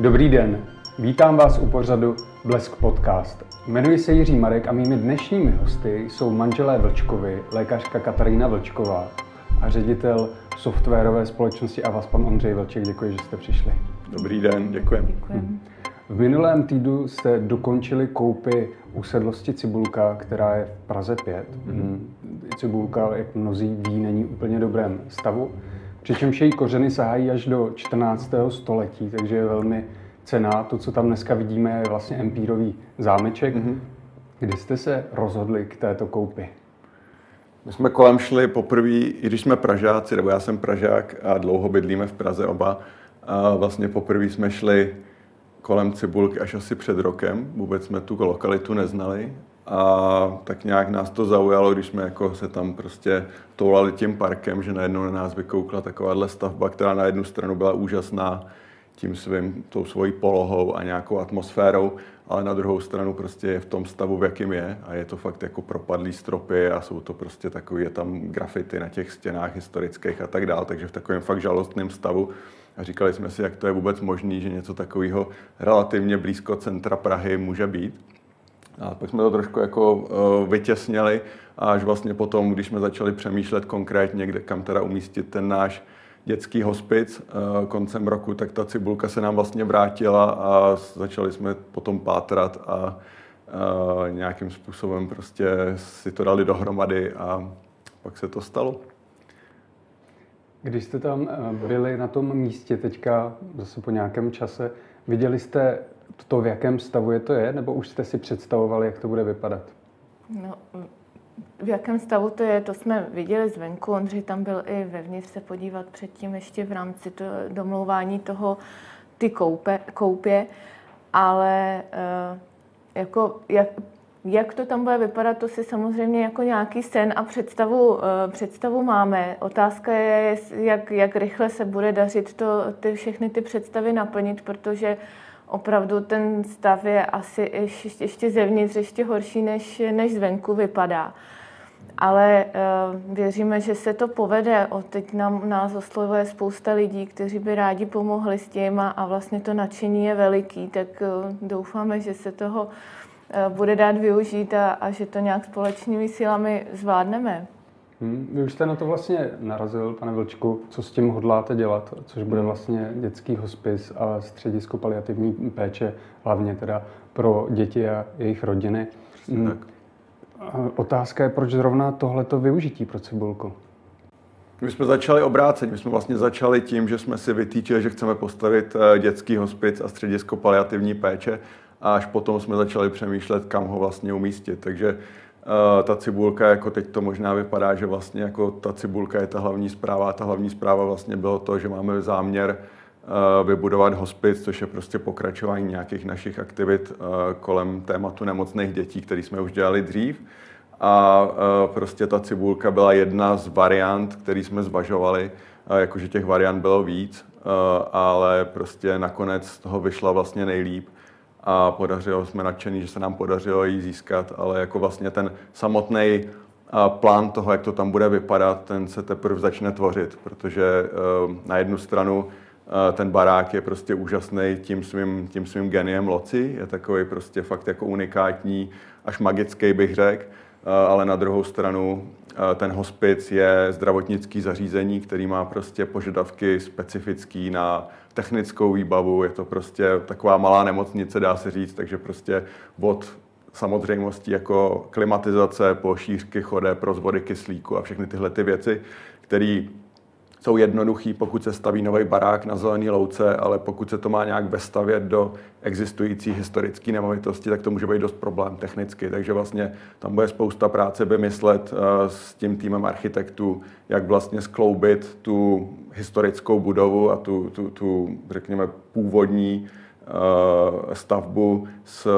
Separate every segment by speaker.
Speaker 1: Dobrý den, vítám vás u pořadu Blesk Podcast. Jmenuji se Jiří Marek a mými dnešními hosty jsou manželé Vlčkovi, lékařka Katarína Vlčková a ředitel softwarové společnosti a vás pan Ondřej Vlček. Děkuji, že jste přišli.
Speaker 2: Dobrý den, děkujem.
Speaker 3: Děkujem.
Speaker 1: V minulém týdnu jste dokončili koupy usedlosti Cibulka, která je v Praze 5. Mm-hmm. Cibulka, jak mnozí ví, není úplně dobrém stavu. Přičemž její kořeny sahají až do 14. století, takže je velmi cená. To, co tam dneska vidíme, je vlastně empírový zámeček. Mm-hmm. Kdy jste se rozhodli k této koupi?
Speaker 2: My jsme kolem šli poprvé, i když jsme Pražáci, nebo já jsem Pražák a dlouho bydlíme v Praze oba, a vlastně poprvé jsme šli kolem Cibulky až asi před rokem. Vůbec jsme tu lokalitu neznali. A tak nějak nás to zaujalo, když jsme jako se tam prostě toulali tím parkem, že najednou na nás vykoukla takováhle stavba, která na jednu stranu byla úžasná tím svým, tou svojí polohou a nějakou atmosférou, ale na druhou stranu prostě je v tom stavu, v jakým je a je to fakt jako propadlý stropy a jsou to prostě takový, je tam grafity na těch stěnách historických a tak dále, takže v takovém fakt žalostném stavu. A říkali jsme si, jak to je vůbec možné, že něco takového relativně blízko centra Prahy může být. A pak jsme to trošku jako uh, vytěsnili až vlastně potom, když jsme začali přemýšlet konkrétně, kde, kam teda umístit ten náš dětský hospic uh, koncem roku, tak ta cibulka se nám vlastně vrátila a začali jsme potom pátrat a uh, nějakým způsobem prostě si to dali dohromady a pak se to stalo.
Speaker 1: Když jste tam byli na tom místě teďka, zase po nějakém čase, viděli jste to, v jakém stavu je to je, nebo už jste si představovali, jak to bude vypadat?
Speaker 3: No, v jakém stavu to je, to jsme viděli zvenku. Ondřej tam byl i vevnitř se podívat předtím ještě v rámci to, domlouvání toho ty koupe, koupě, ale jako, jak, jak to tam bude vypadat, to si samozřejmě jako nějaký sen a představu, představu máme. Otázka je, jak, jak rychle se bude dařit to, ty, všechny ty představy naplnit, protože opravdu ten stav je asi ještě, ještě zevnitř ještě horší, než, než zvenku vypadá. Ale uh, věříme, že se to povede. O, teď nám, nás oslovuje spousta lidí, kteří by rádi pomohli s tím a, a vlastně to nadšení je veliký, tak uh, doufáme, že se toho uh, bude dát využít a, a že to nějak společnými silami zvládneme.
Speaker 1: Hmm, vy už jste na to vlastně narazil, pane Vlčku. Co s tím hodláte dělat? Což bude vlastně dětský hospice a středisko paliativní péče, hlavně teda pro děti a jejich rodiny. Hmm. Tak. Otázka je, proč zrovna tohleto využití pro Cibulku?
Speaker 2: My jsme začali obráceně. My jsme vlastně začali tím, že jsme si vytýčili, že chceme postavit eh, dětský hospic a středisko paliativní péče a až potom jsme začali přemýšlet, kam ho vlastně umístit. Takže ta cibulka, jako teď to možná vypadá, že vlastně jako ta cibulka je ta hlavní zpráva a ta hlavní zpráva vlastně bylo to, že máme záměr uh, vybudovat hospic, což je prostě pokračování nějakých našich aktivit uh, kolem tématu nemocných dětí, který jsme už dělali dřív. A prostě ta cibulka byla jedna z variant, který jsme zvažovali, jakože těch variant bylo víc, ale prostě nakonec z toho vyšla vlastně nejlíp a podařilo, jsme nadšení, že se nám podařilo ji získat, ale jako vlastně ten samotný plán toho, jak to tam bude vypadat, ten se teprve začne tvořit, protože eh, na jednu stranu eh, ten barák je prostě úžasný tím svým, tím svým geniem loci, je takový prostě fakt jako unikátní, až magický bych řekl, ale na druhou stranu ten hospic je zdravotnický zařízení, který má prostě požadavky specifický na technickou výbavu, je to prostě taková malá nemocnice, dá se říct, takže prostě od samozřejmostí jako klimatizace po šířky chodé, rozvody kyslíku a všechny tyhle ty věci, které jsou jednoduchý, pokud se staví nový barák na zelený louce, ale pokud se to má nějak vestavět do existující historické nemovitosti, tak to může být dost problém technicky. Takže vlastně tam bude spousta práce vymyslet uh, s tím týmem architektů, jak vlastně skloubit tu historickou budovu a tu, tu, tu řekněme, původní uh, stavbu s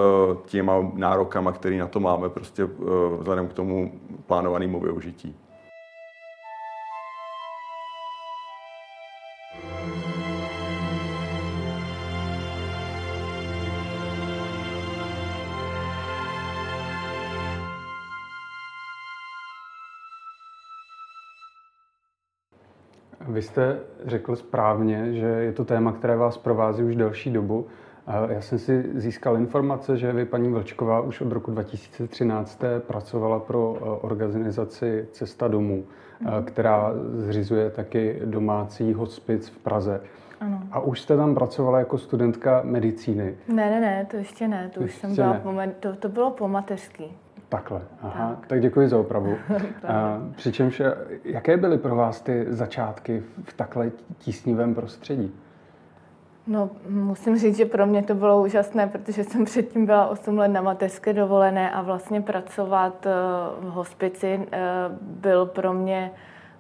Speaker 2: těma nárokama, které na to máme, prostě uh, vzhledem k tomu plánovanému využití.
Speaker 1: Vy jste řekl správně, že je to téma, které vás provází už delší dobu. Já jsem si získal informace, že vy, paní Vlčková, už od roku 2013 pracovala pro eh, organizaci Cesta domů, mm. která zřizuje taky domácí hospic v Praze. Ano. A už jste tam pracovala jako studentka medicíny?
Speaker 3: Ne, ne, ne, to ještě ne, to ještě už jsem byla, po, to, to bylo po mateřský.
Speaker 1: Takhle, aha, tak, tak děkuji za opravu. přičemž, jaké byly pro vás ty začátky v takhle tísnivém prostředí?
Speaker 3: No, musím říct, že pro mě to bylo úžasné, protože jsem předtím byla 8 let na mateřské dovolené a vlastně pracovat eh, v hospici eh, byl pro mě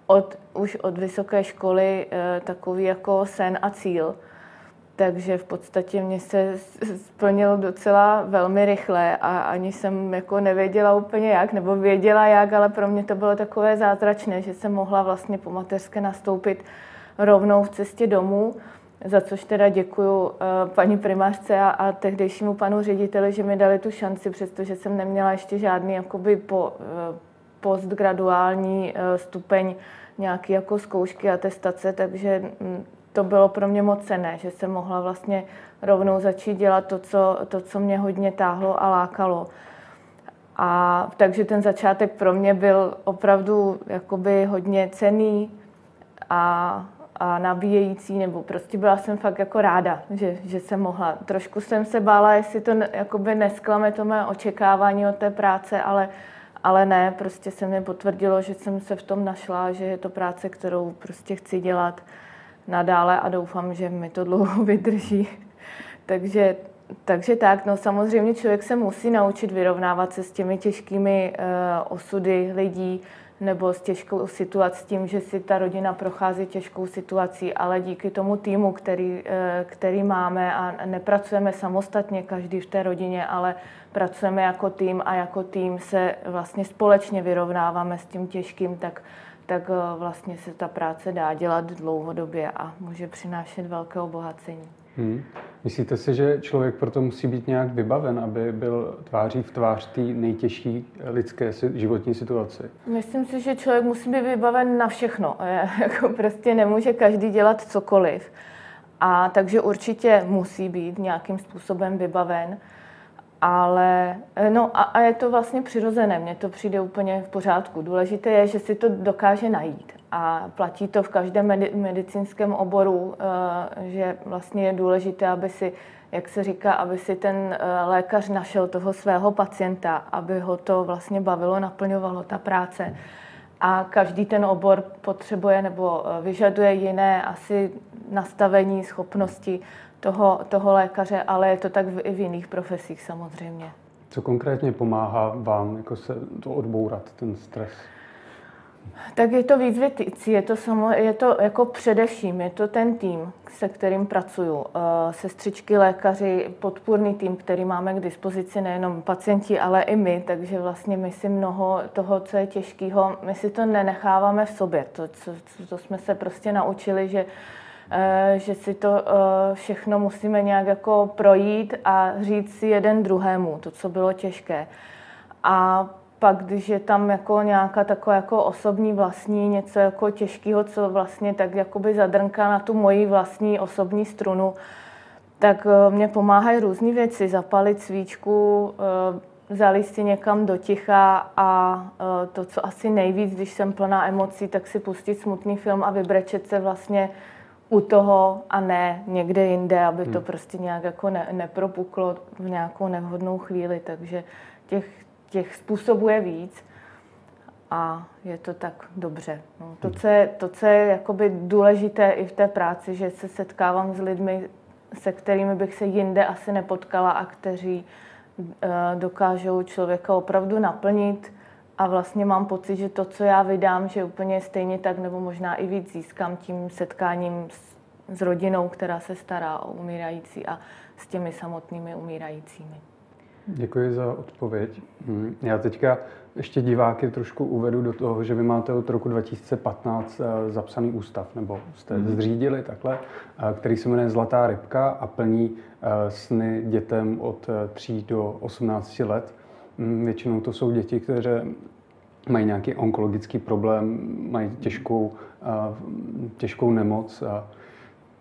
Speaker 3: od, už od vysoké školy eh, takový jako sen a cíl. Takže v podstatě mě se splnil docela velmi rychle a ani jsem jako nevěděla úplně jak, nebo věděla jak, ale pro mě to bylo takové zázračné, že jsem mohla vlastně po mateřské nastoupit rovnou v cestě domů za což teda děkuju uh, paní primářce a, a tehdejšímu panu řediteli, že mi dali tu šanci, přestože jsem neměla ještě žádný jakoby po, uh, postgraduální uh, stupeň nějaký jako zkoušky, atestace, takže um, to bylo pro mě moc cené, že jsem mohla vlastně rovnou začít dělat to, co, to, co mě hodně táhlo a lákalo. A takže ten začátek pro mě byl opravdu jakoby hodně cený a a nabíjející, nebo prostě byla jsem fakt jako ráda, že, že jsem mohla. Trošku jsem se bála, jestli to jakoby nesklame to mé očekávání od té práce, ale, ale ne, prostě se mi potvrdilo, že jsem se v tom našla, že je to práce, kterou prostě chci dělat nadále a doufám, že mi to dlouho vydrží. takže, takže tak, no samozřejmě člověk se musí naučit vyrovnávat se s těmi těžkými uh, osudy lidí, nebo s těžkou situací, tím, že si ta rodina prochází těžkou situací, ale díky tomu týmu, který, eh, který máme a nepracujeme samostatně každý v té rodině, ale pracujeme jako tým a jako tým se vlastně společně vyrovnáváme s tím těžkým, tak, tak eh, vlastně se ta práce dá dělat dlouhodobě a může přinášet velké obohacení. Hmm.
Speaker 1: Myslíte si, že člověk proto musí být nějak vybaven, aby byl tváří v tvář té nejtěžší lidské životní situaci?
Speaker 3: Myslím si, že člověk musí být vybaven na všechno. Jako prostě nemůže každý dělat cokoliv. A takže určitě musí být nějakým způsobem vybaven. Ale no a, a je to vlastně přirozené, mně to přijde úplně v pořádku. Důležité je, že si to dokáže najít a platí to v každém medicínském oboru, eh, že vlastně je důležité, aby si, jak se říká, aby si ten eh, lékař našel toho svého pacienta, aby ho to vlastně bavilo, naplňovalo ta práce. A každý ten obor potřebuje nebo eh, vyžaduje jiné asi nastavení, schopnosti toho, toho lékaře, ale je to tak v, i v jiných profesích samozřejmě.
Speaker 1: Co konkrétně pomáhá vám jako se to odbourat, ten stres?
Speaker 3: Tak je to víc věcí, je to, samo, je to jako především, je to ten tým, se kterým pracuju. Eh, sestřičky, lékaři, podpůrný tým, který máme k dispozici nejenom pacienti, ale i my, takže vlastně my si mnoho toho, co je těžkého, my si to nenecháváme v sobě. To, co, to jsme se prostě naučili, že eh, že si to eh, všechno musíme nějak jako projít a říct si jeden druhému, to, co bylo těžké. A pak, když je tam jako nějaká taková jako osobní vlastní, něco jako těžkého, co vlastně tak jakoby zadrnká na tu moji vlastní osobní strunu, tak eh, mě pomáhají různé věci. Zapalit svíčku, eh, zalít si někam do ticha a eh, to, co asi nejvíc, když jsem plná emocí, tak si pustit smutný film a vybrečet se vlastně u toho a ne někde jinde, aby to hmm. prostě nějak jako ne, nepropuklo v nějakou nevhodnou chvíli. Takže těch, těch způsobů je víc a je to tak dobře. No, to, co je, to, co je jakoby důležité i v té práci, že se setkávám s lidmi, se kterými bych se jinde asi nepotkala a kteří uh, dokážou člověka opravdu naplnit a vlastně mám pocit, že to, co já vydám, že úplně stejně tak nebo možná i víc získám tím setkáním s, s rodinou, která se stará o umírající a s těmi samotnými umírajícími.
Speaker 1: Děkuji za odpověď. Hmm. Já teďka ještě diváky trošku uvedu do toho, že vy máte od roku 2015 eh, zapsaný ústav, nebo jste hmm. zřídili takhle, eh, který se jmenuje Zlatá rybka a plní eh, sny dětem od 3 do 18 let. Hmm, většinou to jsou děti, které mají nějaký onkologický problém, mají těžkou, těžkou nemoc. A,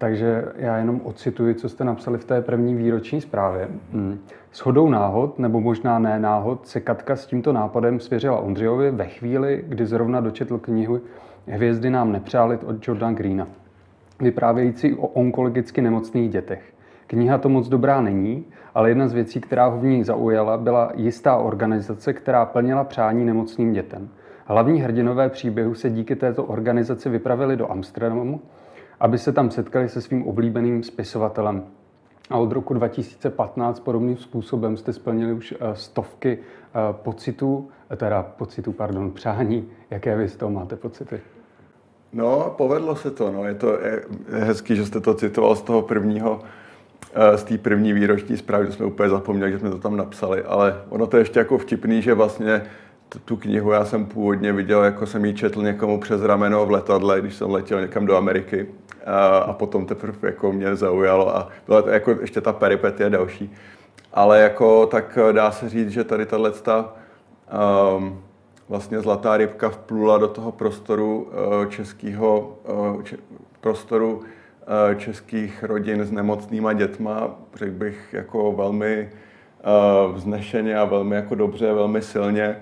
Speaker 1: takže já jenom ocituji, co jste napsali v té první výroční zprávě. Hmm. S hodou náhod, nebo možná ne náhod, se Katka s tímto nápadem svěřila Ondřejovi ve chvíli, kdy zrovna dočetl knihu Hvězdy nám nepřáli od Jordan Greena, vyprávějící o onkologicky nemocných dětech. Kniha to moc dobrá není, ale jedna z věcí, která ho v ní zaujala, byla jistá organizace, která plnila přání nemocným dětem. Hlavní hrdinové příběhu se díky této organizaci vypravili do Amsterdamu, aby se tam setkali se svým oblíbeným spisovatelem. A od roku 2015 podobným způsobem jste splnili už eh, stovky eh, pocitů, eh, teda pocitů, pardon, přání. Jaké vy z toho máte pocity?
Speaker 2: No, povedlo se to. No. Je to hezký, že jste to citoval z toho prvního z té první výroční zprávy, to jsme úplně zapomněli, že jsme to tam napsali, ale ono to je ještě jako vtipný, že vlastně tu knihu já jsem původně viděl, jako jsem ji četl někomu přes rameno v letadle, když jsem letěl někam do Ameriky a, a potom teprve jako mě zaujalo a byla to jako ještě ta peripetie další. Ale jako tak dá se říct, že tady tahle um, vlastně zlatá rybka vplula do toho prostoru uh, českého uh, če, prostoru uh, českých rodin s nemocnýma dětma, řekl bych jako velmi uh, vznešeně a velmi jako dobře, velmi silně.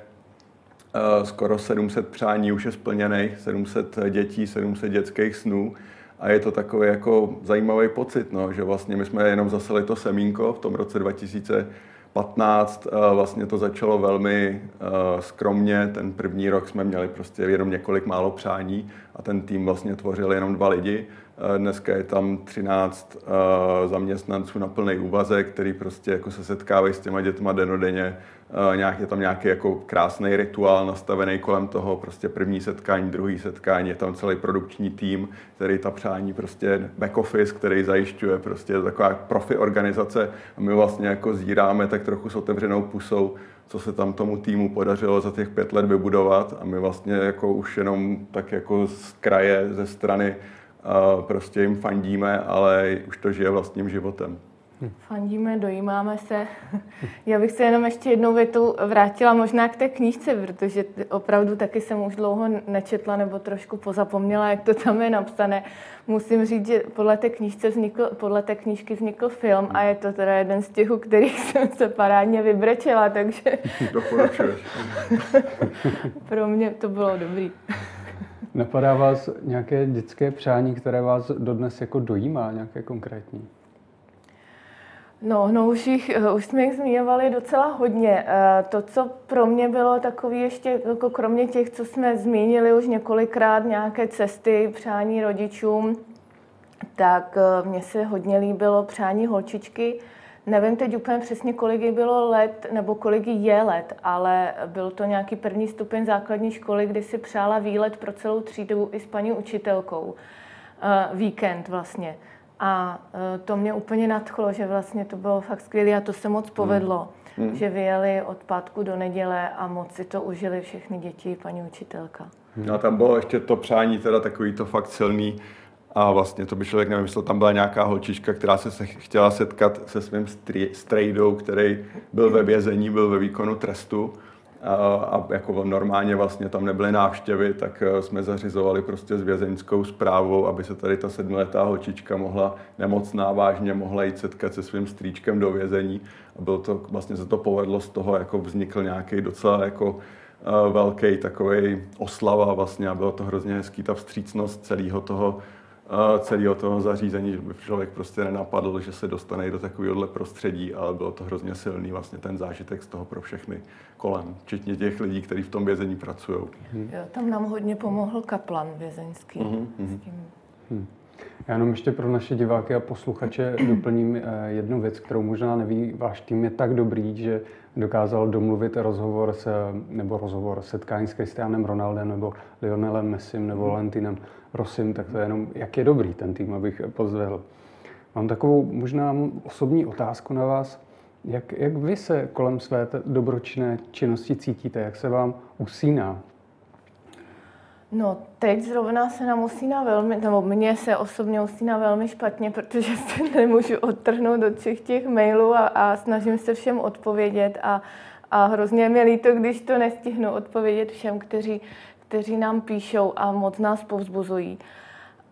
Speaker 2: Uh, skoro 700 přání už je splněných, 700 dětí, 700 dětských snů a je to takový jako zajímavý pocit, no, že vlastně my jsme jenom zaseli to semínko v tom roce 2015, vlastně to začalo velmi skromně, ten první rok jsme měli prostě jenom několik málo přání a ten tým vlastně tvořil jenom dva lidi. Dneska je tam 13 zaměstnanců na plný úvazek, který prostě jako se setkávají s těma dětma denodenně, nějak, je tam nějaký jako krásný rituál nastavený kolem toho, prostě první setkání, druhý setkání, je tam celý produkční tým, který ta přání prostě back office, který zajišťuje prostě taková profi organizace a my vlastně jako zíráme tak trochu s otevřenou pusou, co se tam tomu týmu podařilo za těch pět let vybudovat a my vlastně jako už jenom tak jako z kraje, ze strany uh, prostě jim fandíme, ale už to žije vlastním životem.
Speaker 3: Fandíme, dojímáme se. Já bych se jenom ještě jednou větou vrátila možná k té knížce, protože opravdu taky jsem už dlouho nečetla nebo trošku pozapomněla, jak to tam je napsané. Musím říct, že podle té, knížce vznikl, podle té knížky vznikl film a je to teda jeden z těch, u kterých jsem se parádně vybrečela, takže... Pro mě to bylo dobrý.
Speaker 1: Napadá vás nějaké dětské přání, které vás dodnes jako dojímá, nějaké konkrétní?
Speaker 3: No, no už, jich, eh, už jsme jich zmiňovali docela hodně. Eh, to, co pro mě bylo takový ještě, jako kromě těch, co jsme zmínili už několikrát, nějaké cesty, přání rodičům, tak eh, mně se hodně líbilo přání holčičky. Nevím teď úplně přesně, kolik bylo let, nebo kolik je let, ale byl to nějaký první stupeň základní školy, kdy si přála výlet pro celou třídu i s paní učitelkou. Víkend vlastně. A e, to mě úplně nadchlo, že vlastně to bylo fakt skvělé a to se moc povedlo. Hmm. Hmm. Že vyjeli od pátku do neděle a moc si to užili všechny děti, paní učitelka.
Speaker 2: No a tam bylo ještě to přání, teda takový to fakt silný, a vlastně to by člověk nevymyslel, tam byla nějaká holčička, která se chtěla setkat se svým strejdou, který byl ve vězení, byl ve výkonu trestu a jako normálně vlastně tam nebyly návštěvy, tak eh, jsme zařizovali prostě s vězeňskou zprávou, aby se tady ta sedmiletá holčička mohla nemocná vážně, mohla jít setkat se svým strýčkem do vězení. A bylo to, vlastně se to povedlo z toho, jako vznikl nějaký docela jako eh, velký takový oslava vlastně a bylo to hrozně hezký, ta vstřícnost celého toho celého toho zařízení, že by člověk prostě nenapadl, že se dostane do takovéhohle prostředí, ale bylo to hrozně silný vlastně ten zážitek z toho pro všechny kolem, včetně těch lidí, kteří v tom vězení pracují.
Speaker 3: Hmm. Jo, tam nám hodně pomohl kaplan vězeňský. Hmm. S tím.
Speaker 1: Hmm. Já jenom ještě pro naše diváky a posluchače doplním eh, jednu věc, kterou možná neví. Váš tým je tak dobrý, že dokázal domluvit rozhovor s, nebo rozhovor setkání s Cristianem Ronaldem nebo Lionelem Messim nebo mhm. Valentinem Rosim, tak to je jenom, jak je dobrý ten tým, abych pozdvihl. Mám takovou možná osobní otázku na vás. Jak, jak vy se kolem své dobročinné činnosti cítíte? Jak se vám usíná?
Speaker 3: No, teď zrovna se nám usíná velmi, nebo mně se osobně usíná velmi špatně, protože se nemůžu odtrhnout od všech těch mailů a, a snažím se všem odpovědět a, A hrozně mi líto, když to nestihnu odpovědět všem, kteří, kteří nám píšou a moc nás povzbuzují.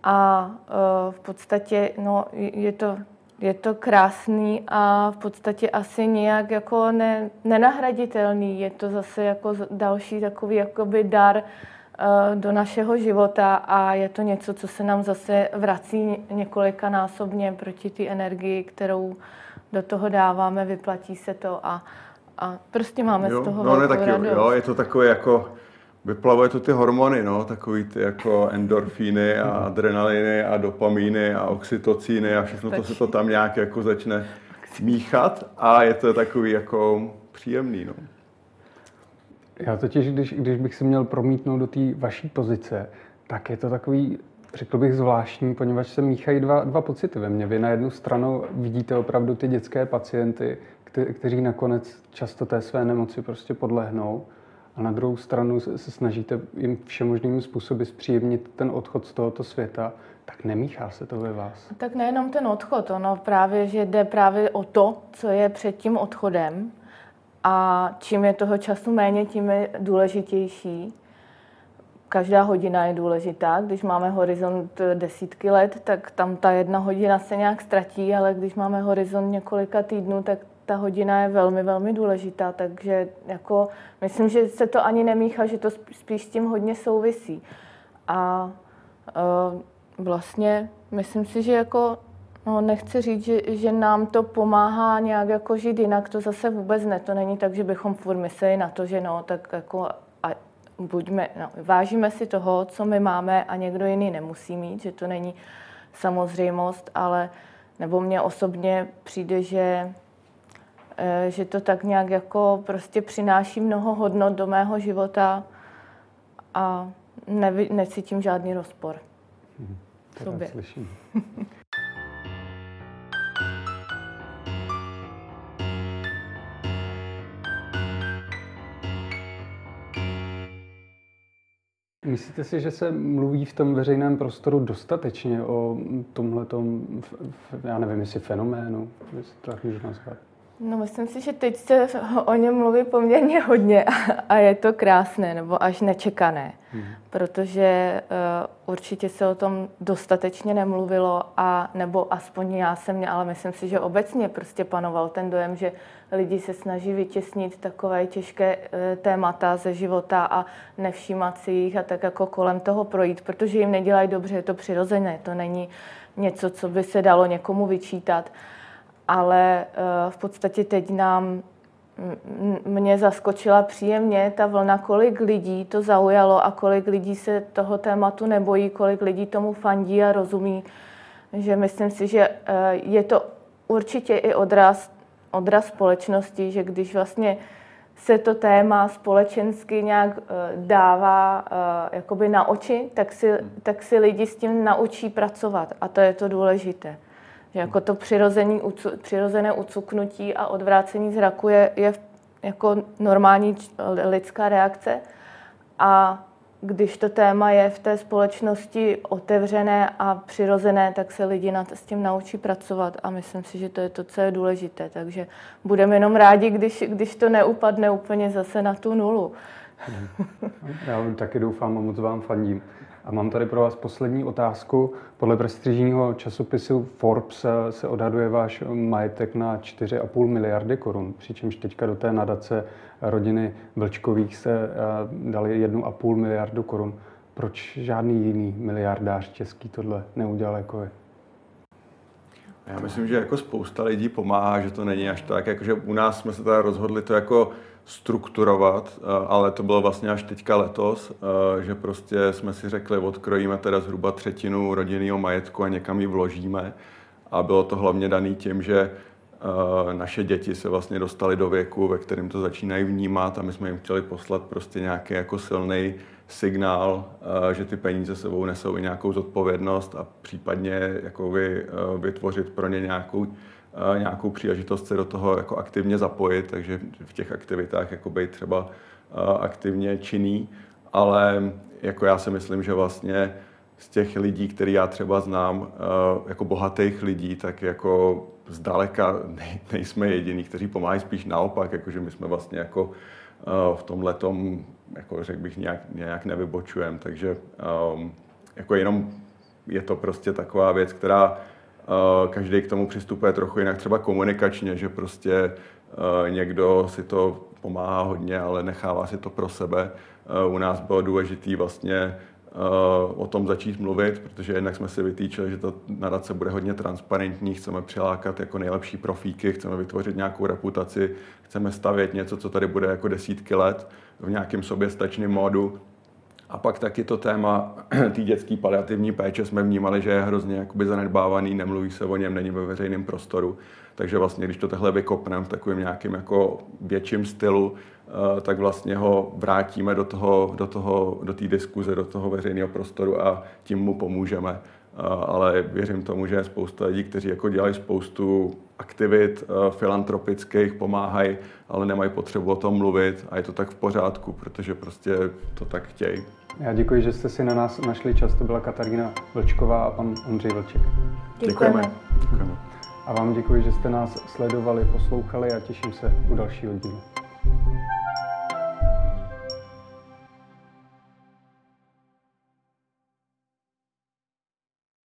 Speaker 3: A uh, v podstatě no, je, to, je to krásný a v podstatě asi nějak jako ne, nenahraditelný. Je to zase jako další takový jakoby dar uh, do našeho života a je to něco, co se nám zase vrací několikanásobně proti té energii, kterou do toho dáváme, vyplatí se to a, a prostě máme
Speaker 2: jo,
Speaker 3: z toho
Speaker 2: no, ne,
Speaker 3: taky,
Speaker 2: jo, je to takové jako vyplavuje to ty hormony, no, takový ty jako endorfíny a adrenaliny a dopamíny a oxytocíny a všechno to se to tam nějak jako začne míchat a je to takový jako příjemný, no.
Speaker 1: Já totiž, když, když bych si měl promítnout do té vaší pozice, tak je to takový, řekl bych, zvláštní, poněvadž se míchají dva, dva pocity ve mně. Vy na jednu stranu vidíte opravdu ty dětské pacienty, kte, kteří nakonec často té své nemoci prostě podlehnou a na druhou stranu se snažíte jim všemožnými způsoby zpříjemnit ten odchod z tohoto světa, tak nemíchá se to ve vás.
Speaker 3: Tak nejenom ten odchod, ono právě, že jde právě o to, co je před tím odchodem a čím je toho času méně, tím je důležitější. Každá hodina je důležitá. Když máme horizont desítky let, tak tam ta jedna hodina se nějak ztratí, ale když máme horizont několika týdnů, tak ta hodina je velmi, velmi důležitá, takže jako myslím, že se to ani nemíchá, že to spíš s tím hodně souvisí. A uh, vlastně myslím si, že jako No, nechci říct, že, že nám to pomáhá nějak jako žít jinak, to zase vůbec ne. To není tak, že bychom furt mysleli na to, že no, tak jako a buďme, no, vážíme si toho, co my máme a někdo jiný nemusí mít, že to není samozřejmost, ale nebo mně osobně přijde, že že to tak nějak jako prostě přináší mnoho hodnot do mého života a nevy, necítím žádný rozpor
Speaker 1: hmm, v sobě. Slyším. Myslíte si, že se mluví v tom veřejném prostoru dostatečně o tomhle, já nevím, jestli fenoménu, jestli to tak můžu nazvat?
Speaker 3: No, myslím si, že teď se o něm mluví poměrně hodně a je to krásné nebo až nečekané, hmm. protože uh, určitě se o tom dostatečně nemluvilo a nebo aspoň já jsem mě, ale myslím si, že obecně prostě panoval ten dojem, že lidi se snaží vytěsnit takové těžké uh, témata ze života a nevšímat si jich a tak jako kolem toho projít, protože jim nedělají dobře, je to přirozené, to není něco, co by se dalo někomu vyčítat ale eh, v podstatě teď nám mě zaskočila příjemně ta vlna, kolik lidí to zaujalo a kolik lidí se toho tématu nebojí, kolik lidí tomu fandí a rozumí, že myslím si, že eh, je to určitě i odraz, odraz společnosti, že když vlastně se to téma společensky nějak eh, dává jakoby na oči, tak si, tak si lidi s tím naučí pracovat a to je to důležité. Jako to přirozený, přirozené ucuknutí a odvrácení zraku je, je jako normální lidská reakce. A když to téma je v té společnosti otevřené a přirozené, tak se lidi na s tím naučí pracovat a myslím si, že to je to, co je důležité. Takže budeme jenom rádi, když, když to neupadne úplně zase na tu nulu.
Speaker 1: Já taky doufám a moc vám fandím. A mám tady pro vás poslední otázku. Podle prestižního časopisu Forbes se odhaduje váš majetek na 4,5 miliardy korun, přičemž teďka do té nadace rodiny Vlčkových se eh, dali 1,5 miliardu korun. Proč žádný jiný miliardář český tohle neudělal jako vy?
Speaker 2: Já myslím, že jako spousta lidí pomáhá, že to není až tak, jakože u nás jsme se teda rozhodli to jako strukturovat, eh, ale to bylo vlastně až teďka letos, eh, že prostě jsme si řekli, odkrojíme teda zhruba třetinu rodinného majetku a někam ji vložíme. A bylo to hlavně daný tím, že eh, naše děti se vlastně dostaly do věku, ve kterém to začínají vnímat a my jsme jim chtěli poslat prostě nějaký jako silný signál, že ty peníze sebou nesou i nějakou zodpovědnost a případně jako vy, vytvořit pro ně nějakou nějakou příležitost se do toho jako aktivně zapojit, takže v těch aktivitách jako být třeba aktivně činný, ale jako já si myslím, že vlastně z těch lidí, který já třeba znám, jako bohatých lidí, tak jako zdaleka nejsme jediní, kteří pomáhají, spíš naopak, jakože my jsme vlastně jako eh, v tom letom, jako řekl bych, nějak, nějak nevybočujeme, takže um, jako jenom je to prostě taková věc, která každý k tomu přistupuje trochu jinak, třeba komunikačně, že prostě uh, někdo si to pomáhá hodně, ale nechává si to pro sebe. Uh, u nás bylo důležité vlastně o tom začít mluvit, protože jednak jsme si vytýčili, že ta nadace bude hodně transparentní, chceme přilákat jako nejlepší profíky, chceme vytvořit nějakou reputaci, chceme stavět něco, co tady bude jako desítky let v nějakém soběstačném módu. A pak taky to téma té dětské paliativní péče jsme vnímali, že je hrozně jakoby zanedbávaný, nemluví se o něm, není ve veřejném prostoru. Takže vlastně, když to takhle vykopneme v takovém nějakým jako větším stylu, Eh, tak vlastně ho vrátíme do toho, do toho, do té diskuze, do toho veřejného prostoru a tím mu pomůžeme. Eh, ale věřím tomu, že je spousta lidí, kteří jako dělají spoustu aktivit eh, filantropických, pomáhají, ale nemají potřebu o tom mluvit a je to tak v pořádku, protože prostě to tak chtějí.
Speaker 1: Já děkuji, že jste si na nás našli čas. To byla Katarína Vlčková a pan Ondřej Vlček.
Speaker 3: Děkujeme.
Speaker 2: Děkujeme.
Speaker 1: A vám děkuji, že jste nás sledovali, poslouchali a těším se u dalšího dílu.